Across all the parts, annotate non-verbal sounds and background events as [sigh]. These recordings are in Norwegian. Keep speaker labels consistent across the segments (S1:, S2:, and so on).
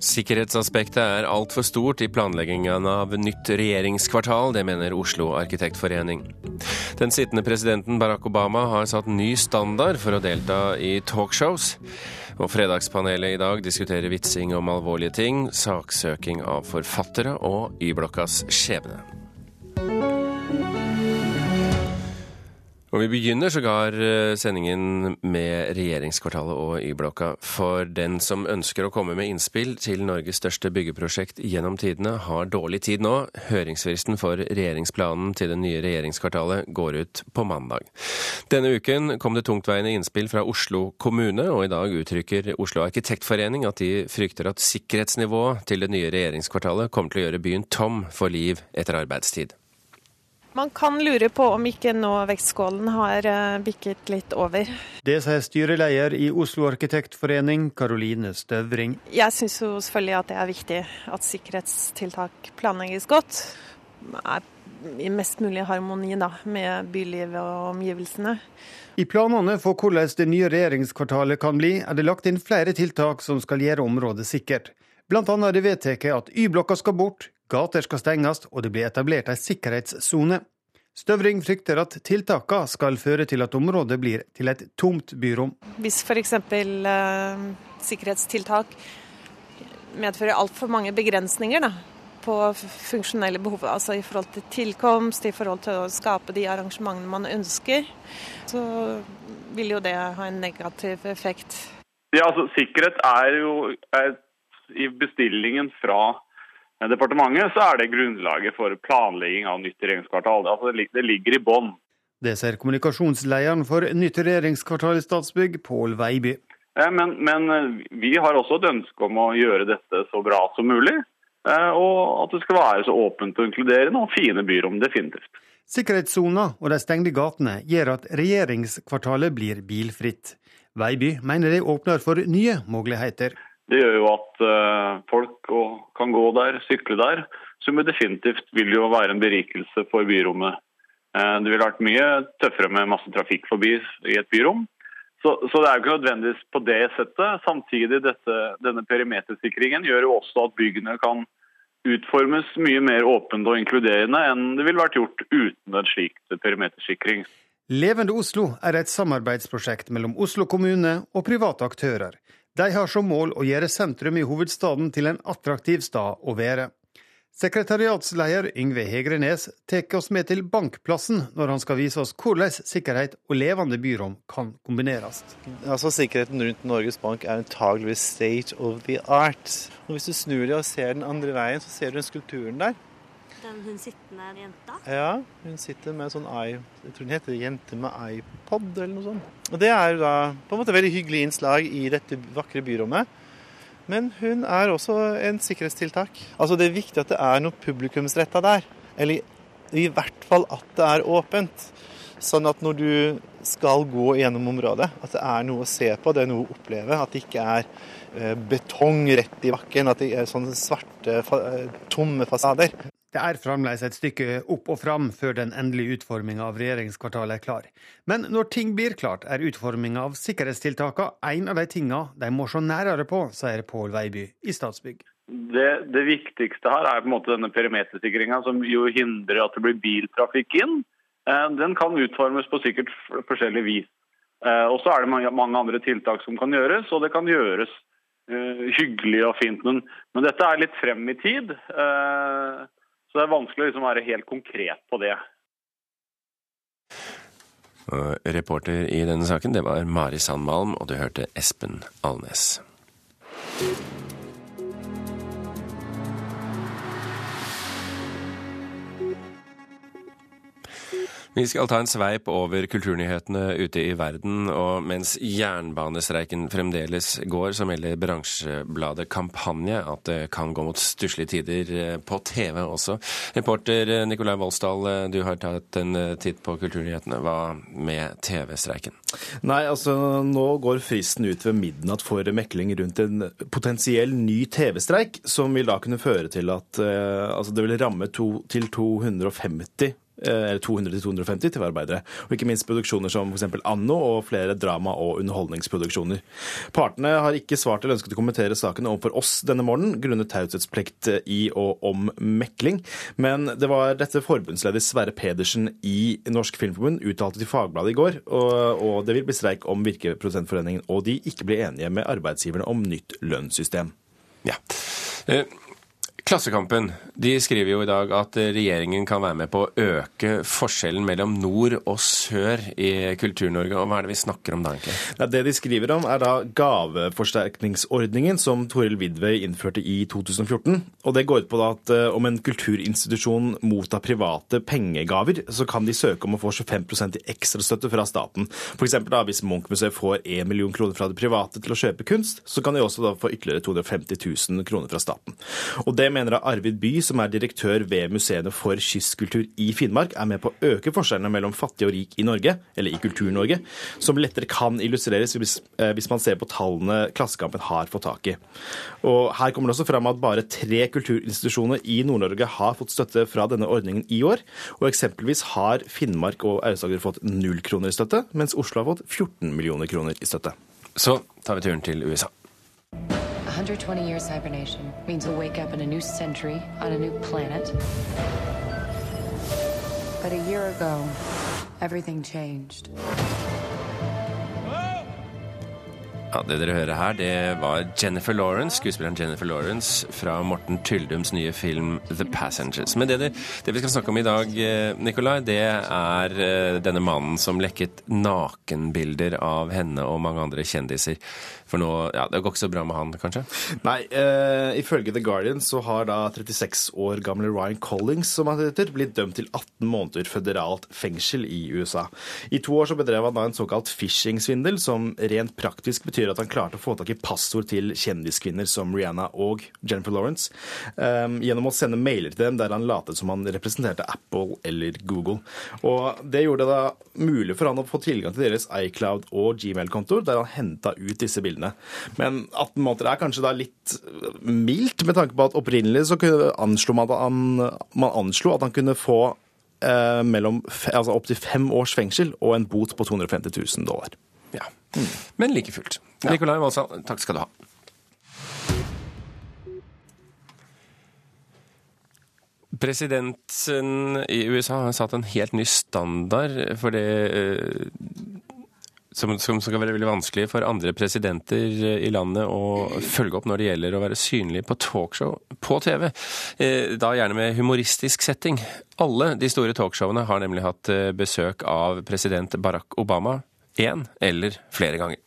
S1: Sikkerhetsaspektet er altfor stort i planleggingen av nytt regjeringskvartal, det mener Oslo arkitektforening. Den sittende presidenten Barack Obama har satt ny standard for å delta i talkshows. Og Fredagspanelet i dag diskuterer vitsing om alvorlige ting, saksøking av forfattere og Y-blokkas skjebne. Og Vi begynner sågar eh, sendingen med regjeringskvartalet og Y-blokka. For den som ønsker å komme med innspill til Norges største byggeprosjekt gjennom tidene, har dårlig tid nå. Høringsfristen for regjeringsplanen til det nye regjeringskvartalet går ut på mandag. Denne uken kom det tungtveiende innspill fra Oslo kommune, og i dag uttrykker Oslo arkitektforening at de frykter at sikkerhetsnivået til det nye regjeringskvartalet kommer til å gjøre byen tom for liv etter arbeidstid.
S2: Man kan lure på om ikke nå vektskålen har eh, bikket litt over.
S3: Det sier styreleder i Oslo arkitektforening, Karoline Støvring.
S2: Jeg syns jo selvfølgelig at det er viktig at sikkerhetstiltak planlegges godt. Er I mest mulig harmoni da, med bylivet og omgivelsene.
S3: I planene for hvordan det nye regjeringskvartalet kan bli, er det lagt inn flere tiltak som skal gjøre området sikkert. Annet er det vedtatt at Y-blokka skal bort, Gater skal stenges, og det blir etablert ei sikkerhetssone. Støvring frykter at tiltakene skal føre til at området blir til et tomt byrom.
S2: Hvis f.eks. Eh, sikkerhetstiltak medfører altfor mange begrensninger da, på funksjonelle behov, altså i forhold til tilkomst, i forhold til å skape de arrangementene man ønsker, så vil jo det ha en negativ effekt.
S4: Ja, altså Sikkerhet er jo er i bestillingen fra departementet, så er det grunnlaget for planlegging av nytt regjeringskvartal. Altså, det ligger i bånn.
S3: Det ser kommunikasjonslederen for nytt regjeringskvartal i Statsbygg, Pål Veiby.
S4: Men, men, eh, vi har også et ønske om å gjøre dette så bra som mulig. Eh, og at det skal være så åpent og inkluderende og fine byrom, definitivt.
S3: Sikkerhetssona og de stengte gatene gjør at regjeringskvartalet blir bilfritt. Veiby mener det åpner for nye muligheter.
S4: Det gjør jo at uh, folk kan gå der, sykle der, som definitivt vil jo være en berikelse for byrommet. Uh, det ville vært mye tøffere med masse trafikk forbi i et byrom. Så, så det er jo ikke nødvendigvis på det settet. Samtidig dette, denne perimetersikringen gjør jo også at byggene kan utformes mye mer åpent og inkluderende enn det ville vært gjort uten en slik perimetersikring.
S3: Levende Oslo er et samarbeidsprosjekt mellom Oslo kommune og private aktører. De har som mål å gjøre sentrum i hovedstaden til en attraktiv stad å være. Sekretariatsleder Yngve Hegrenes tar oss med til Bankplassen når han skal vise oss hvordan sikkerhet og levende byrom kan kombineres.
S5: Altså Sikkerheten rundt Norges Bank er antageligvis state of the art. Og Hvis du snur deg og ser den andre veien, så ser du den skulpturen der.
S6: Den hun sittende jenta?
S5: Ja, hun sitter med sånn i, jeg tror den heter 'Jente med iPod' eller noe sånt. Og Det er da på en måte veldig hyggelig innslag i dette vakre byrommet. Men hun er også en sikkerhetstiltak. Altså Det er viktig at det er noe publikumsretta der. Eller i hvert fall at det er åpent. Sånn at når du skal gå gjennom området, at det er noe å se på, det er noe å oppleve. At det ikke er eh, betong rett i bakken, at det er sånne svarte, eh, tomme fasader.
S3: Det er fremdeles et stykke opp og fram før den endelige utforminga av regjeringskvartalet er klar. Men når ting blir klart, er utforminga av sikkerhetstiltakene en av de tinga de må se nærere på, sier Pål Veiby i Statsbygg.
S4: Det, det, viktigste her er på en måte denne perimetersikringa, som jo hindrer at det blir biltrafikk inn. Eh, den kan utformes på sikkert forskjellig vis. Eh, og så er det mange andre tiltak som kan gjøres, og det kan gjøres eh, hyggelig og fint. Men, men dette er litt frem i tid. Så det er vanskelig å liksom være helt konkret på det.
S1: Reporter i denne saken, det var Mari Sandmalm, og du hørte Espen Alnes. Vi skal ta en sveip over kulturnyhetene ute i verden, og mens jernbanestreiken fremdeles går, så melder bransjebladet Kampanje at det kan gå mot stusslige tider eh, på TV også. Reporter eh, Nikolai Voldsdal, eh, du har tatt en titt på kulturnyhetene. Hva med TV-streiken?
S7: Nei, altså nå går fristen ut ved midnatt for mekling rundt en potensiell ny TV-streik, som vil da kunne føre til at altså, det vil ramme to, til 250 eller 200-250 TV-arbeidere. Og ikke minst produksjoner som f.eks. Anno og flere drama- og underholdningsproduksjoner. Partene har ikke svart eller ønsket å kommentere saken overfor oss denne morgenen, grunnet taushetsplikt i og om mekling. Men det var dette forbundsleder Sverre Pedersen i Norsk Filmforbund uttalte til Fagbladet i går, og det vil bli streik om Virkeprodusentforeningen og de ikke blir enige med arbeidsgiverne om nytt lønnssystem.
S1: Ja. Eh, Klassekampen de skriver jo i dag at regjeringen kan være med på å øke forskjellen mellom nord og sør i Kultur-Norge. Og Hva er det vi snakker om da, egentlig?
S7: Ja, det de skriver om, er da gaveforsterkningsordningen som Toril Vidvei innførte i 2014. Og Det går ut på at uh, om en kulturinstitusjon mottar private pengegaver, så kan de søke om å få 25% i ekstrastøtte fra staten. F.eks. hvis Munch-museet får 1 million kroner fra det private til å kjøpe kunst, så kan de også da få ytterligere 250 000 kroner fra staten. Og Det mener Arvid By, som er direktør ved Museene for kystkultur i Finnmark, er med på å øke forskjellene mellom fattig og rik i Norge, eller i Kultur-Norge, som lettere kan illustreres hvis, eh, hvis man ser på tallene Klassekampen har fått tak i. Og Her kommer det også fram at bare tre kulturinstitusjoner i Nord-Norge har fått støtte fra denne ordningen i år. Og eksempelvis har Finnmark og Aust-Agder fått null kroner i støtte, mens Oslo har fått 14 millioner kroner i støtte.
S1: Så tar vi turen til USA.
S8: 120 years hibernation means we'll wake up in a new century on a new planet. But a year ago, everything changed.
S1: Ja, Det dere hører her, det var Jennifer Lawrence, skuespilleren Jennifer Lawrence fra Morten Tyldums nye film The Passengers. Men det, det, det vi skal snakke om i dag, eh, Nikolai, det er eh, denne mannen som lekket nakenbilder av henne og mange andre kjendiser. For nå, ja, Det går ikke så bra med han, kanskje?
S7: Nei, Eh, ifølge The Guardian så har da 36 år gamle Ryan Collings som han heter, blitt dømt til 18 måneder føderalt fengsel i USA. I to år så bedrev han da en såkalt phishing-svindel, som rent praktisk betyr at han klarte å få tak i passord til kjendiskvinner som Rihanna og Jennifer Lawrence, um, gjennom å sende mailer til dem der han latet som han representerte Apple eller Google. Og Det gjorde det da mulig for han å få tilgang til deres iCloud og Gmail-kontoer, der han henta ut disse bildene. Men 18 måneder er kanskje da litt mildt, med tanke på at opprinnelig så anslo man, at han, man anslo at han kunne få eh, mellom, altså opptil fem års fengsel og en bot på 250 000 dollar.
S1: Ja, mm. Men like fullt. Ja. Nikolai Valsand, takk skal du ha. Presidenten i USA har satt en helt ny standard for det eh, som, som, skal være veldig vanskelig for andre presidenter i landet å følge opp når det gjelder å være synlig på talkshow på TV. Eh, da gjerne med humoristisk setting. Alle de store talkshowene har nemlig hatt eh, besøk av president Barack Obama én eller flere ganger.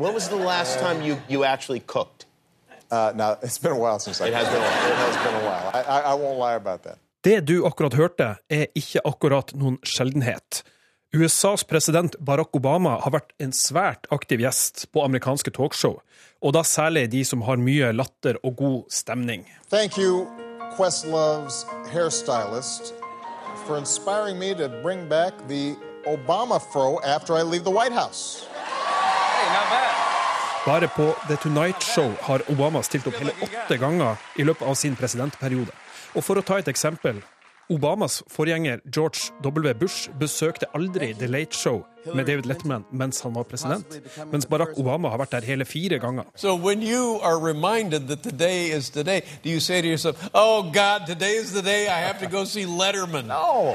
S9: When was the last time you, you actually cooked?
S10: Uh, now, it's been a while since I
S9: It has been a while.
S10: It has been a while. I, I, I won't lie about that.
S11: Det du akkurat hørte, er ikke akkurat noen sjeldenhet. USAs president Barack Obama har vært en svært aktiv gjest på amerikanske talkshow, og da særlig de som har mye latter og god stemning.
S10: Thank you, Questlove's hairstylist, for inspiring me to bring back the Obama fro after I leave the White House.
S11: Bare på The Tonight Show har Obama stilt opp hele åtte ganger i løpet av sin presidentperiode. Og for å ta et eksempel Obamas forgjenger George W. Bush besøkte aldri The Late Show med David Letterman mens han var president, mens Barack Obama har vært der hele fire ganger.
S12: So when you are reminded that today is today, do you say to yourself, "Oh God, today is the day I have to go see Letterman"?
S10: No,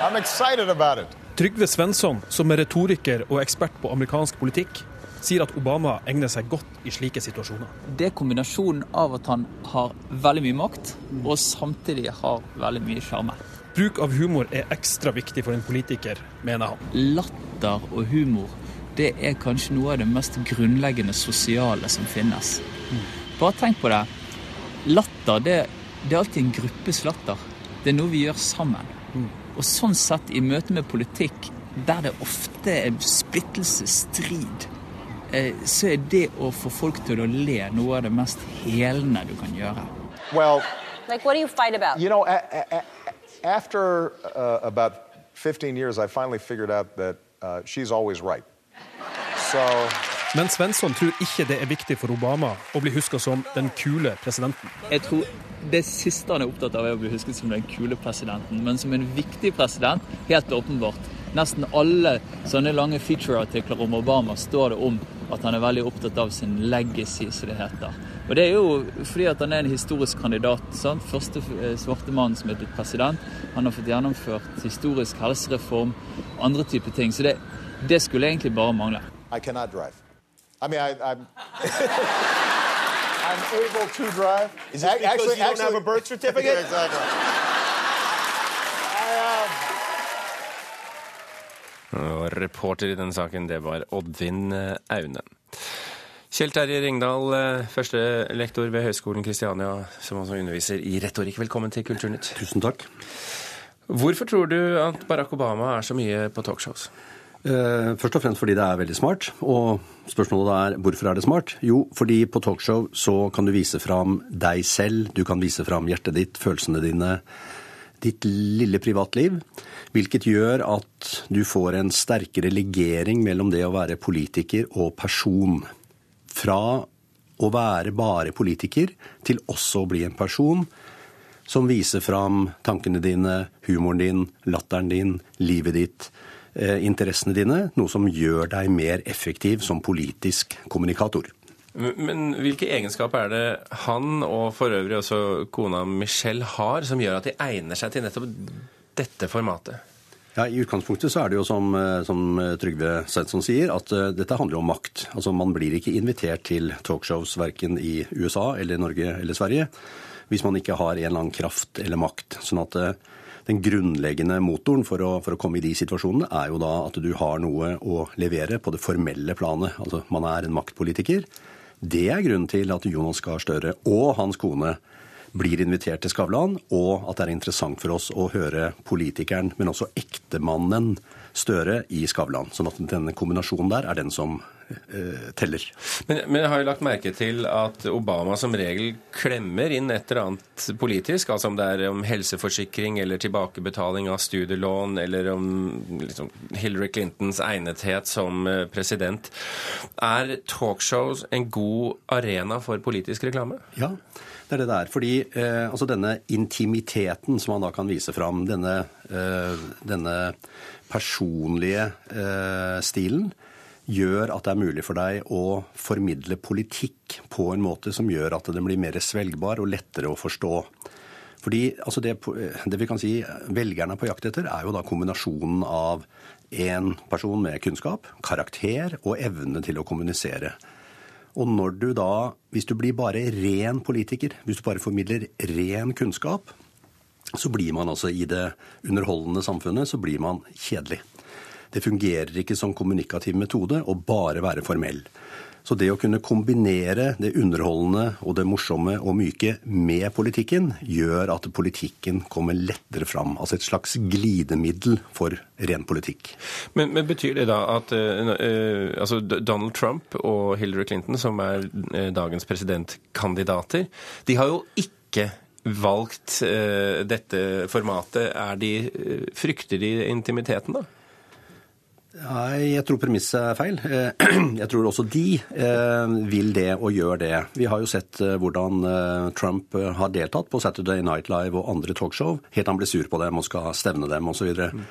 S10: I'm excited about it.
S11: Trygve Svensson, som er retoriker og ekspert på amerikansk politikk, sier at Obama egner seg godt i slike situasjoner.
S13: Det er kombinasjonen av at han har veldig mye makt, og samtidig har veldig mye sjarme.
S11: Bruk av humor er ekstra viktig for en politiker, mener han.
S13: Latter og humor det er kanskje noe av det mest grunnleggende sosiale som finnes. Bare tenk på det. Latter det, det er alltid en gruppes latter. Det er noe vi gjør sammen. Og sånn sett, i møte med politikk, der det ofte er splittelse, strid, så er det å få folk til å le noe av det mest helende du kan gjøre.
S10: Well,
S14: like what do you fight about?
S10: You know, a, a, after uh, about 15 years, I finally figured out that uh, she's always right. So,
S11: Men Svensson tror ikke det er viktig for Obama å bli huska som den kule presidenten.
S13: Jeg tror det siste han er opptatt av, er å bli husket som den kule presidenten. Men som en viktig president, helt åpenbart. Nesten alle sånne lange feature-artikler om Obama står det om at han er veldig opptatt av sin legacy, som det heter. Og det er jo fordi at han er en historisk kandidat. Sant? Første eh, svarte mann som er blitt president. Han har fått gjennomført historisk helsereform, andre typer ting. Så det, det skulle egentlig bare mangle.
S10: I cannot drive. I mean, I, I'm. [laughs] I'm able to drive.
S9: Is it because you don't have a birth certificate? [laughs]
S10: exactly.
S1: Og reporter i denne saken, det var Oddvin eh, Aune. Kjell Terje Ringdal, eh, førstelektor ved Høgskolen Kristiania, som også underviser i retorikk. Velkommen til Kulturnytt.
S14: Tusen takk.
S1: Hvorfor tror du at Barack Obama er så mye på talkshows?
S14: Eh, først og fremst fordi det er veldig smart. Og spørsmålet er hvorfor er det smart? Jo, fordi på talkshow så kan du vise fram deg selv, du kan vise fram hjertet ditt, følelsene dine, ditt lille privatliv. Hvilket gjør at du får en sterkere legering mellom det å være politiker og person. Fra å være bare politiker til også å bli en person som viser fram tankene dine, humoren din, latteren din, livet ditt, eh, interessene dine. Noe som gjør deg mer effektiv som politisk kommunikator.
S1: Men, hvilke egenskaper er det han, og for øvrig også kona Michelle, har, som gjør at de egner seg til nettopp dette formatet?
S14: Ja, I utgangspunktet så er det jo som, eh, som Trygve Svensson sier, at uh, dette handler om makt. Altså Man blir ikke invitert til talkshows verken i USA eller Norge eller Sverige hvis man ikke har en eller annen kraft eller makt. Sånn at uh, den grunnleggende motoren for å, for å komme i de situasjonene er jo da at du har noe å levere på det formelle planet. Altså man er en maktpolitiker. Det er grunnen til at Jonas Gahr Støre og hans kone blir invitert til Skavlan, og at det er interessant for oss å høre politikeren, men også ektemannen Støre i Skavlan. Sånn at denne kombinasjonen der er den som teller.
S1: Men, men jeg har jo lagt merke til at Obama som regel klemmer inn et eller annet politisk, altså om det er om helseforsikring eller tilbakebetaling av studielån, eller om liksom, Hillary Clintons egnethet som eh, president. Er talkshows en god arena for politisk reklame?
S14: Ja. Det er det det er. Fordi eh, altså denne intimiteten som man da kan vise fram, denne, eh, denne personlige eh, stilen, gjør at det er mulig for deg å formidle politikk på en måte som gjør at den blir mer svelgbar og lettere å forstå. Fordi altså det, det, vi kan si velgerne er på jakt etter, er jo da kombinasjonen av en person med kunnskap, karakter og evne til å kommunisere. Og når du da, hvis du blir bare ren politiker, hvis du bare formidler ren kunnskap, så blir man altså i det underholdende samfunnet så blir man kjedelig. Det fungerer ikke som kommunikativ metode å bare være formell. Så det å kunne kombinere det underholdende og det morsomme og myke med politikken, gjør at politikken kommer lettere fram. Altså et slags glidemiddel for ren politikk.
S1: Men, men betyr det da at uh, uh, altså Donald Trump og Hillary Clinton, som er uh, dagens presidentkandidater, de har jo ikke valgt dette formatet. Er De, frykter de intimiteten, da?
S14: Nei, jeg tror premisset er feil. [clears throat] Jeg tror også de eh, vil det og gjør det. Vi har jo sett eh, hvordan eh, Trump har deltatt på Saturday Night Live og andre talkshow, helt han blir sur på dem og skal stevne dem osv. Mm.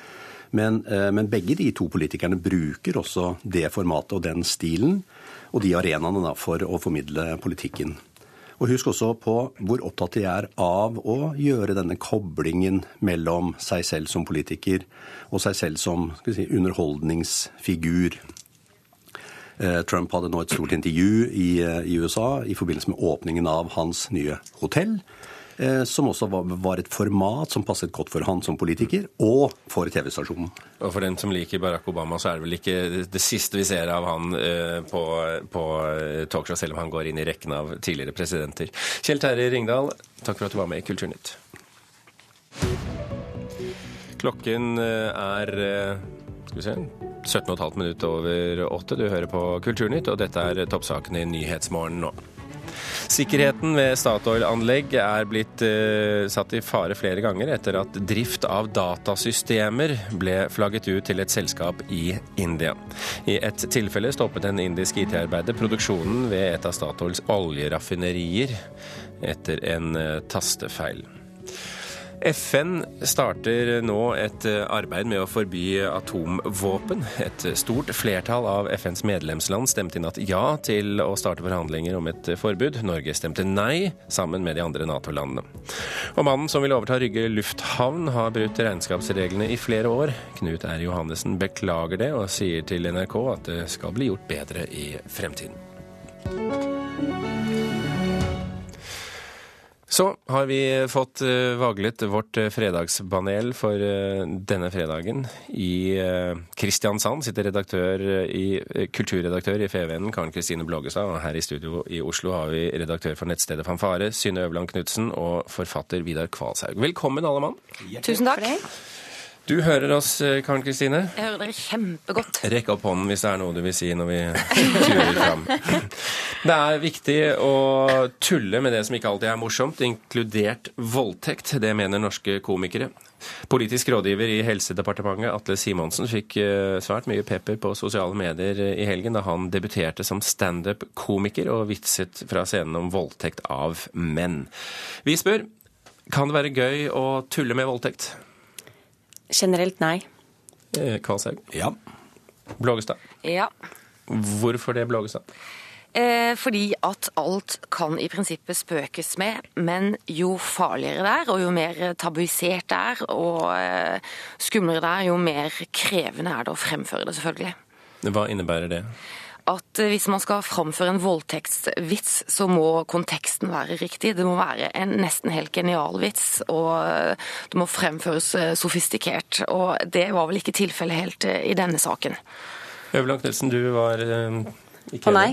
S14: Men, men begge de to politikerne bruker også det formatet og den stilen og de arenaene for å formidle politikken. Og husk også på hvor opptatt de er av å gjøre denne koblingen mellom seg selv som politiker og seg selv som si, underholdningsfigur. Eh, Trump hadde nå et stort intervju eh, i USA i forbindelse med åpningen av hans nye hotell. Eh, som også var et format som passet godt for han som politiker, og for TV-stasjonen.
S1: Og for den som liker Barack Obama, så er det vel ikke det siste vi ser av han eh, på, på talkshow, selv om han går inn i rekken av tidligere presidenter. Kjell Terje Ringdal, takk for at du var med i Kulturnytt. Klokken eh, er skal vi se, 17,5 minutter over åtte. Du hører på Kulturnytt, og dette er toppsakene i Nyhetsmorgen nå. Sikkerheten ved Statoil-anlegg er blitt eh, satt i fare flere ganger etter at drift av datasystemer ble flagget ut til et selskap i India. I et tilfelle stoppet en indisk IT-arbeider produksjonen ved et av Statoils oljeraffinerier etter en eh, tastefeil. FN starter nå et eh, arbeid med å forby atomvåpen. Et stort flertall av FNs medlemsland stemte i natt ja til å starte forhandlinger om et forbud. Norge stemte nei, sammen med de andre Nato-landene. Og mannen som vil overta Rygge lufthavn, har brutt regnskapsreglene i flere år. Knut R. Johannessen beklager det, og sier til NRK at det skal bli gjort bedre i fremtiden. Så har vi fått eh, vaglet vårt eh, fredagspanel for eh, denne fredagen. I Kristiansand sitter redaktør i, kulturredaktør i FVN, Karen Kristine Blågestad. Og her i studio i Oslo har vi redaktør for nettstedet Fanfare, Synne Øverland Knutsen, og forfatter Vidar Kvalshaug. Velkommen, alle mann.
S15: Tusen takk.
S1: Du hører oss, Karen Kristine?
S15: Jeg hører dere kjempegodt.
S1: Rekk opp hånden hvis det er noe du vil si når vi turer fram. [laughs] Det er viktig å tulle med det som ikke alltid er morsomt, inkludert voldtekt. Det mener norske komikere. Politisk rådgiver i Helsedepartementet, Atle Simonsen, fikk eh, svært mye pepper på sosiale medier i helgen da han debuterte som standup-komiker og vitset fra scenen om voldtekt av menn. Vi spør kan det være gøy å tulle med voldtekt?
S15: Generelt nei.
S1: Eh, Kvalshaug?
S14: Ja.
S1: Blågestad?
S15: Ja.
S1: Hvorfor det, Blågestad?
S15: Eh, fordi at alt kan i prinsippet spøkes med, men jo farligere det er, og jo mer tabuisert det er, og eh, skumlere det er, jo mer krevende er det å fremføre det, selvfølgelig.
S1: Hva innebærer det?
S15: At eh, hvis man skal framføre en voldtektsvits, så må konteksten være riktig. Det må være en nesten helt genial vits, og eh, det må fremføres eh, sofistikert. Og det var vel ikke tilfellet helt i denne saken.
S1: Øvland Knutsen, du var ikke
S16: Å nei.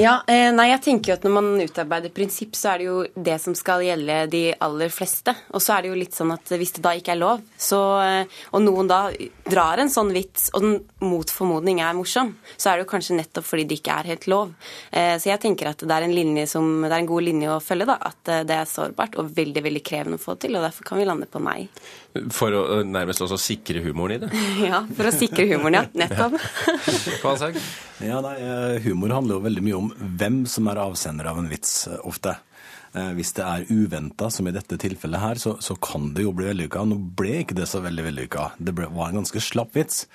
S16: Ja, eh, nei, jeg tenker jo at når man utarbeider prinsipp, så er det jo det som skal gjelde de aller fleste. Og så er det jo litt sånn at hvis det da ikke er lov, så, eh, og noen da drar en sånn vits, og den mot formodning er morsom, så er det jo kanskje nettopp fordi det ikke er helt lov. Eh, så jeg tenker at det er en, linje som, det er en god linje å følge, da. At det er sårbart og veldig, veldig krevende å få til, og derfor kan vi lande på nei.
S1: For å nærmest også sikre humoren i det? [laughs]
S16: ja, for å sikre humoren, ja. Nettopp. [laughs]
S14: Ja, nei, humor handler jo veldig mye om hvem som er avsender av en vits, ofte. Hvis det er uventa, som i dette tilfellet her, så, så kan det jo bli vellykka. Nå ble ikke det så veldig vellykka. Det ble, var en ganske slapp vits.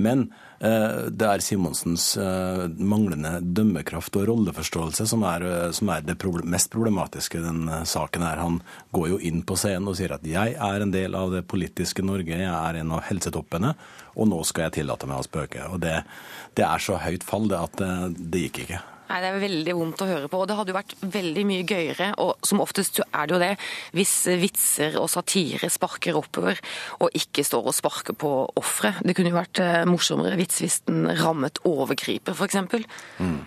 S14: Men eh, det er Simonsens eh, manglende dømmekraft og rolleforståelse som er, som er det problem, mest problematiske i denne saken. her. Han går jo inn på scenen og sier at 'jeg er en del av det politiske Norge', 'jeg er en av helsetoppene', og nå skal jeg tillate meg å spøke. Og det, det er så høyt fall det at det, det gikk ikke.
S15: Nei, Det er veldig vondt å høre på. og Det hadde jo vært veldig mye gøyere, og som oftest er det jo det, hvis vitser og satire sparker oppover, og ikke står og sparker på offeret. Det kunne jo vært morsommere vits hvis den rammet overgriper, f.eks. Mm.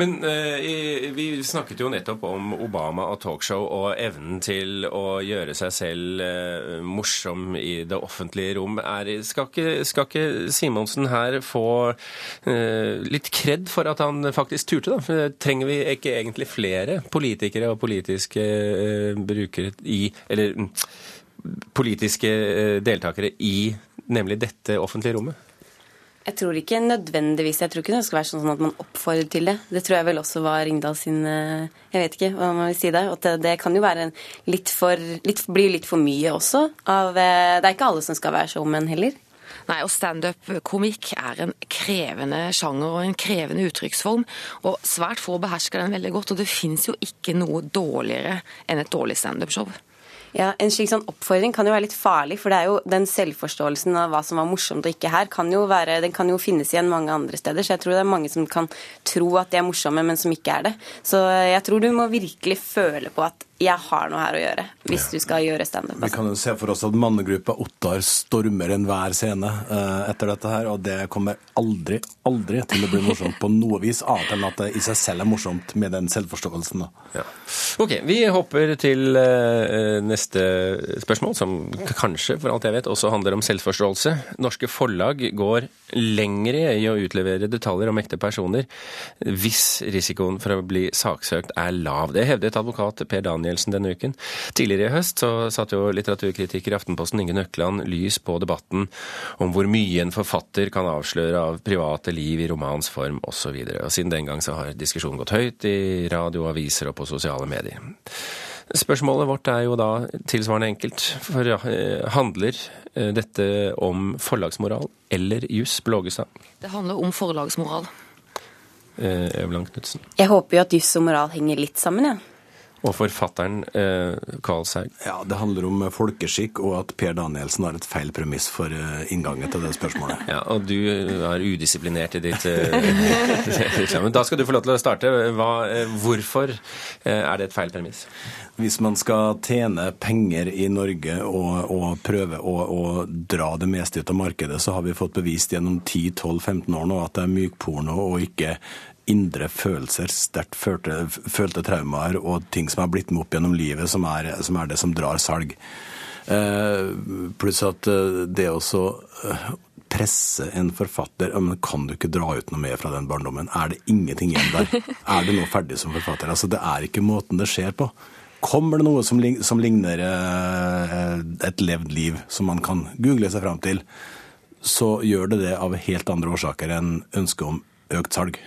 S1: Men eh, vi snakket jo nettopp om Obama og talkshow og evnen til å gjøre seg selv eh, morsom i det offentlige rom. Er, skal, ikke, skal, ikke, Simonsen her få eh, litt kred for at han faktisk turte, da? Trenger vi ikke egentlig flere politikere og politiske eh, brukere i Eller mm, politiske eh, deltakere i nemlig dette offentlige rommet?
S16: Jeg tror ikke nødvendigvis. Jeg tror ikke det skal være sånn at man oppfordrer til det. Det tror jeg vel også var Ringdal sin eh, Jeg vet ikke hva man vil si der. At det, det kan jo være litt for litt, Bli litt for mye også. Av, eh, det er ikke alle som skal være showmen heller.
S15: Nei, og Standup-komikk er en krevende sjanger og en krevende uttrykksform. Og svært få behersker den veldig godt. Og det fins jo ikke noe dårligere enn et dårlig standup-show.
S16: Ja, En slik sånn oppfordring kan jo være litt farlig, for det er jo den selvforståelsen av hva som var morsomt og ikke her, kan jo være, den kan jo finnes igjen mange andre steder. Så jeg tror det er mange som kan tro at de er morsomme, men som ikke er det. Så jeg tror du må virkelig føle på at jeg har noe her å gjøre, hvis ja. du skal gjøre standup.
S14: Vi kan jo se for oss at mannegruppa Ottar stormer enhver scene uh, etter dette her, og det kommer aldri, aldri til å bli morsomt på noe vis, annet enn at det i seg selv er morsomt med den selvforståelsen.
S1: Ja. Ok, vi hopper til uh, neste neste spørsmål, som kanskje, for alt jeg vet, også handler om selvforståelse. Norske forlag går lengre i å utlevere detaljer om ekte personer hvis risikoen for å bli saksøkt er lav. Det hevdet advokat Per Danielsen denne uken. Tidligere i høst så satte jo litteraturkritiker i Aftenposten Inge Nøkland lys på debatten om hvor mye en forfatter kan avsløre av private liv i romans form osv. Siden den gang så har diskusjonen gått høyt i radio, aviser og på sosiale medier. Spørsmålet vårt er jo da tilsvarende enkelt. For ja, handler eh, dette om forlagsmoral eller juss, Blågestad?
S15: Det handler om forlagsmoral.
S1: Eh, Øverland Knutsen.
S16: Jeg håper jo at juss og moral henger litt sammen, jeg. Ja.
S1: Og forfatteren eh, Karlshaug?
S17: Ja, Det handler om folkeskikk, og at Per Danielsen har et feil premiss for eh, inngangen til det spørsmålet. [laughs]
S1: Ja, Og du er udisiplinert i ditt eh, [laughs] Men da skal du få lov til å starte. Hva, eh, hvorfor eh, er det et feil premiss?
S17: Hvis man skal tjene penger i Norge og, og prøve å, å, dra det meste ut av markedet, så har vi fått bevist gjennom 10-12-15 år nå at det er mykporno og ikke indre følelser, sterkt følte, følte traumer og ting som har blitt med opp gjennom livet, som er, som er det som drar salg. Eh, pluss at det også presse en forfatter men Kan du ikke dra ut noe mer fra den barndommen? Er det ingenting igjen der? [laughs] Er du nå ferdig som forfatter? Altså, Det er ikke måten det skjer på. Kommer det noe som, som ligner eh, et levd liv, som man kan google seg fram til, så gjør det det av helt andre årsaker enn ønsket om økt salg.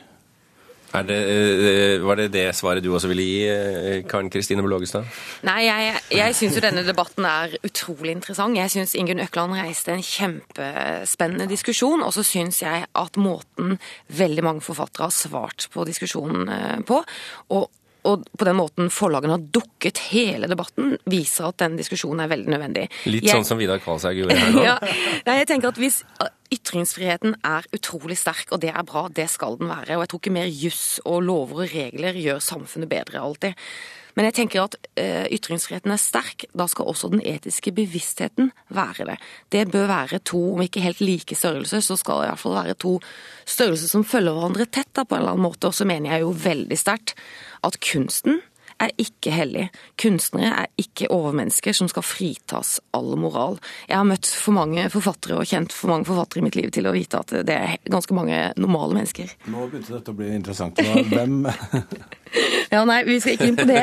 S1: Det, eh, var det det svaret du også ville gi, eh, Karen Kristine Blågestad?
S15: Nei, jeg, jeg syns jo denne debatten er utrolig interessant. Jeg syns Ingunn Økland reiste en kjempespennende diskusjon. Og så syns jeg at måten veldig mange forfattere har svart på diskusjonen på, og og på den måten forlagene har dukket hele debatten, viser at den diskusjonen er veldig nødvendig.
S1: Litt jeg... sånn som Vidar Kvalshaug gjorde her nå? [laughs]
S15: ja, jeg tenker at hvis Ytringsfriheten er utrolig sterk, og det er bra, det skal den være. Og jeg tror ikke mer juss og lover og regler gjør samfunnet bedre alltid. Men jeg tenker at uh, ytringsfriheten er sterk, da skal også den etiske bevisstheten være det. Det bør være to, om ikke helt like størrelser, så skal det i hvert fall være to størrelser som følger hverandre tett da, på en eller annen måte. Og så mener jeg jo veldig sterkt at kunsten er ikke hellig. Kunstnere er ikke overmennesker som skal fritas all moral. Jeg har møtt for mange forfattere og kjent for mange forfattere i mitt liv til å vite at det er ganske mange normale mennesker.
S17: Nå begynte dette å bli interessant. Hvem [laughs]
S15: Ja, nei, vi skal ikke inn på det.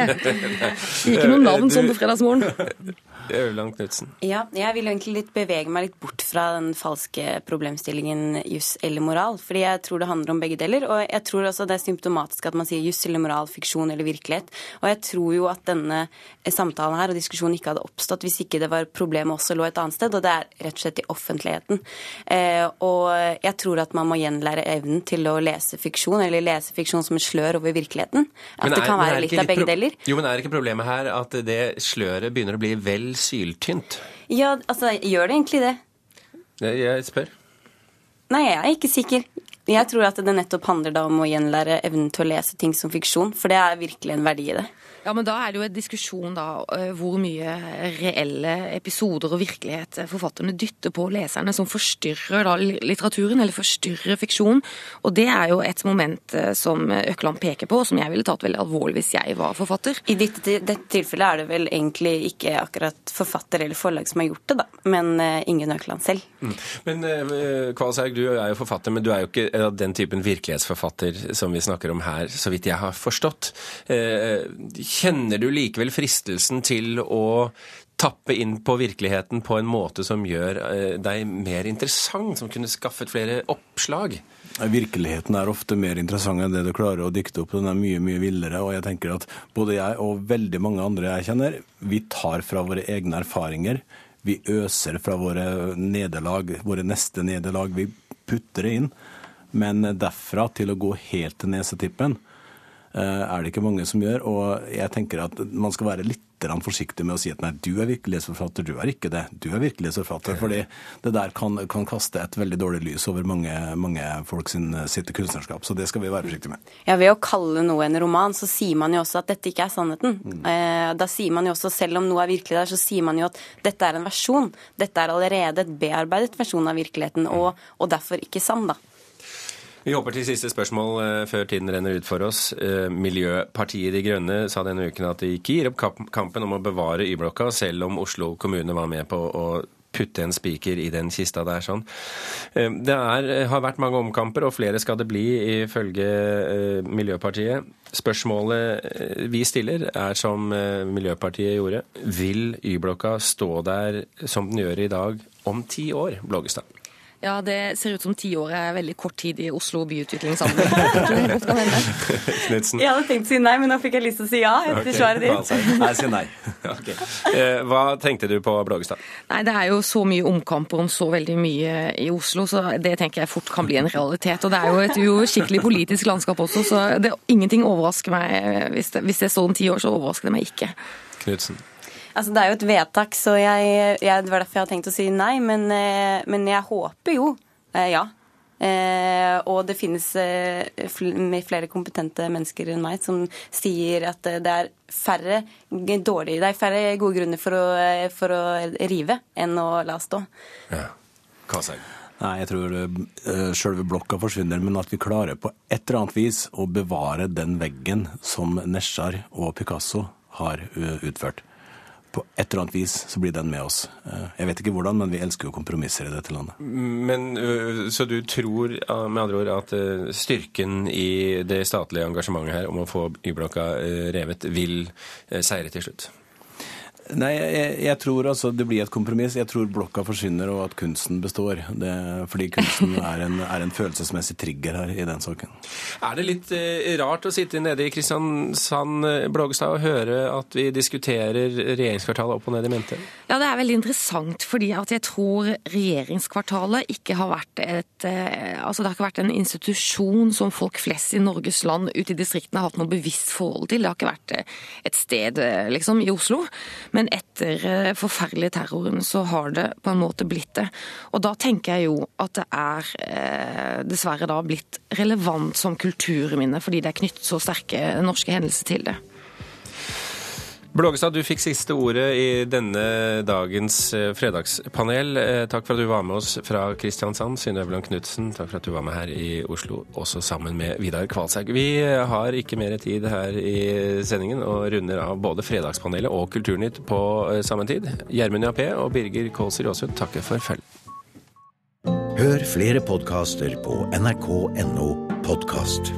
S15: Ikke noe navn sånn på fredagsmorgen. [laughs]
S1: Øverland Knutsen.
S16: Ja, jeg vil egentlig litt bevege meg litt bort fra den falske problemstillingen juss eller moral. Fordi jeg tror det handler om begge deler. Og jeg tror også det er symptomatisk at man sier juss eller moral, fiksjon eller virkelighet. Og jeg tror jo at denne samtalen her og diskusjonen ikke hadde oppstått hvis ikke det var problemet også lå et annet sted, og det er rett og slett i offentligheten. Eh, og jeg tror at man må gjenlære evnen til å lese fiksjon, eller lese fiksjon som et slør over virkeligheten. At er, det kan være litt av begge deler.
S1: Jo, men er ikke problemet her at det sløret begynner å bli vel syltynt?
S16: Ja, altså, gjør det egentlig det?
S1: Jeg, jeg spør.
S16: Nei, jeg er ikke sikker. Jeg tror at det nettopp handler da om å gjenlære evnen til å lese ting som fiksjon, for det er virkelig en verdi i det.
S15: Ja, men Da er det jo en diskusjon da, eh, hvor mye reelle episoder og virkelighet forfatterne dytter på leserne, som forstyrrer da litteraturen, eller forstyrrer fiksjon. Og Det er jo et moment eh, som Økland peker på, og som jeg ville tatt veldig alvorlig hvis jeg var forfatter.
S16: I dette, dette tilfellet er det vel egentlig ikke akkurat forfatter eller forlag som har gjort det, da, men Ingunn Økland selv.
S1: Mm. Men Kvalshaug, du er jo forfatter, men du er jo ikke den typen virkelighetsforfatter som vi snakker om her, så vidt jeg har forstått. Uh, Kjenner du likevel fristelsen til å tappe inn på virkeligheten på en måte som gjør eh, deg mer interessant, som kunne skaffet flere oppslag?
S17: Virkeligheten er ofte mer interessant enn det du klarer å dikte opp. Den er mye mye villere. Og jeg tenker at både jeg og veldig mange andre jeg kjenner, vi tar fra våre egne erfaringer. Vi øser fra våre nederlag, våre neste nederlag. Vi putter det inn. Men derfra til å gå helt til nesetippen, Eh, er det ikke mange som gjør. Og jeg tenker at man skal være litt forsiktig med å si at nei, du er virkelighetsforfatter, du er ikke det. Du er virkelighetsforfatter. fordi det der kan, kan kaste et veldig dårlig lys over mange, mange folk sin, sitt kunstnerskap. Så det skal vi være forsiktige med.
S16: Ja, Ved å kalle noe en roman, så sier man jo også at dette ikke er sannheten. Mm. Eh, da sier man jo også, selv om noe er virkelig der, så sier man jo at dette er en versjon. Dette er allerede et bearbeidet versjon av virkeligheten, og, og derfor ikke sann, da.
S1: Vi håper til siste spørsmål eh, før tiden renner ut for oss. Eh, Miljøpartiet De Grønne sa denne uken at de ikke gir opp kampen om å bevare Y-blokka, selv om Oslo kommune var med på å putte en spiker i den kista der. sånn. Eh, det er, har vært mange omkamper, og flere skal det bli, ifølge Miljøpartiet. Spørsmålet vi stiller, er som Miljøpartiet gjorde. Vil Y-blokka stå der som den gjør i dag om ti år, Blågestad?
S15: Ja, det ser ut som ti år er veldig kort tid i Oslo byutviklingssamling. [laughs] [laughs]
S16: Jeg hadde tenkt å si nei, men nå fikk jeg lyst til å si ja etter okay. svaret ditt.
S1: Nei, si nei. [laughs] Okay. Eh, hva tenkte du på Blågestad?
S15: Nei, Det er jo så mye omkamper om så veldig mye i Oslo, så det tenker jeg fort kan bli en realitet. Og det er jo et uskikkelig politisk landskap også, så det, ingenting overrasker meg. Hvis det, hvis det står om ti år, så overrasker det meg ikke.
S1: Knudsen.
S16: Altså, det er jo et vedtak, så jeg, jeg, det var derfor jeg hadde tenkt å si nei. Men, eh, men jeg håper jo eh, ja. Eh, og det finnes eh, flere kompetente mennesker enn meg som sier at det er færre, dårlige, det er færre gode grunner for å, for å rive enn å la stå.
S1: Ja. Kassein.
S14: Nei, jeg tror uh, selve blokka forsvinner, men at vi klarer på et eller annet vis å bevare den veggen som Nesjar og Picasso har utført på et eller annet vis så blir den med oss. Eh, jeg vet ikke hvordan, men vi elsker jo kompromisser i dette landet.
S1: Men Så du tror med andre ord at styrken i det statlige engasjementet her om å få Y-blokka revet, vil seire til slutt?
S14: Nei, jeg, jeg, tror altså det blir et kompromiss. Jeg tror blokka forsvinner og at kunsten består. Det, fordi kunsten [laughs] er en, er en, følelsesmessig trigger her i den saken.
S1: Er det litt eh, rart å sitte nede i Kristiansand eh, Blågestad og høre at vi diskuterer regjeringskvartalet opp og ned i mente?
S15: Ja, det er veldig interessant, fordi at jeg tror regjeringskvartalet ikke har vært et eh, Altså det har ikke vært en institusjon som folk flest i Norges land ute i distriktene har hatt noe bevisst forhold til. Det har ikke vært eh, et sted, liksom, i Oslo. Men etter forferdelig forferdelige terroren så har det på en måte blitt det. Og da tenker jeg jo at det er eh, dessverre da blitt relevant som kulturminne, fordi det er knyttet så sterke norske hendelser til det.
S1: Blågestad, du fikk siste ordet i denne dagens eh, fredagspanel. Eh, takk for at du var med oss fra Kristiansand. Synne Øverland Knutsen, takk for at du var med her i Oslo, også sammen med Vidar Kvalshaug. Vi har ikke mer tid her i sendingen og runder av både Fredagspanelet og Kulturnytt på eh, samme tid. Gjermund Jappé og Birger Kålser Aasund takker for følget.
S18: Hør flere podkaster på nrk.no podkast.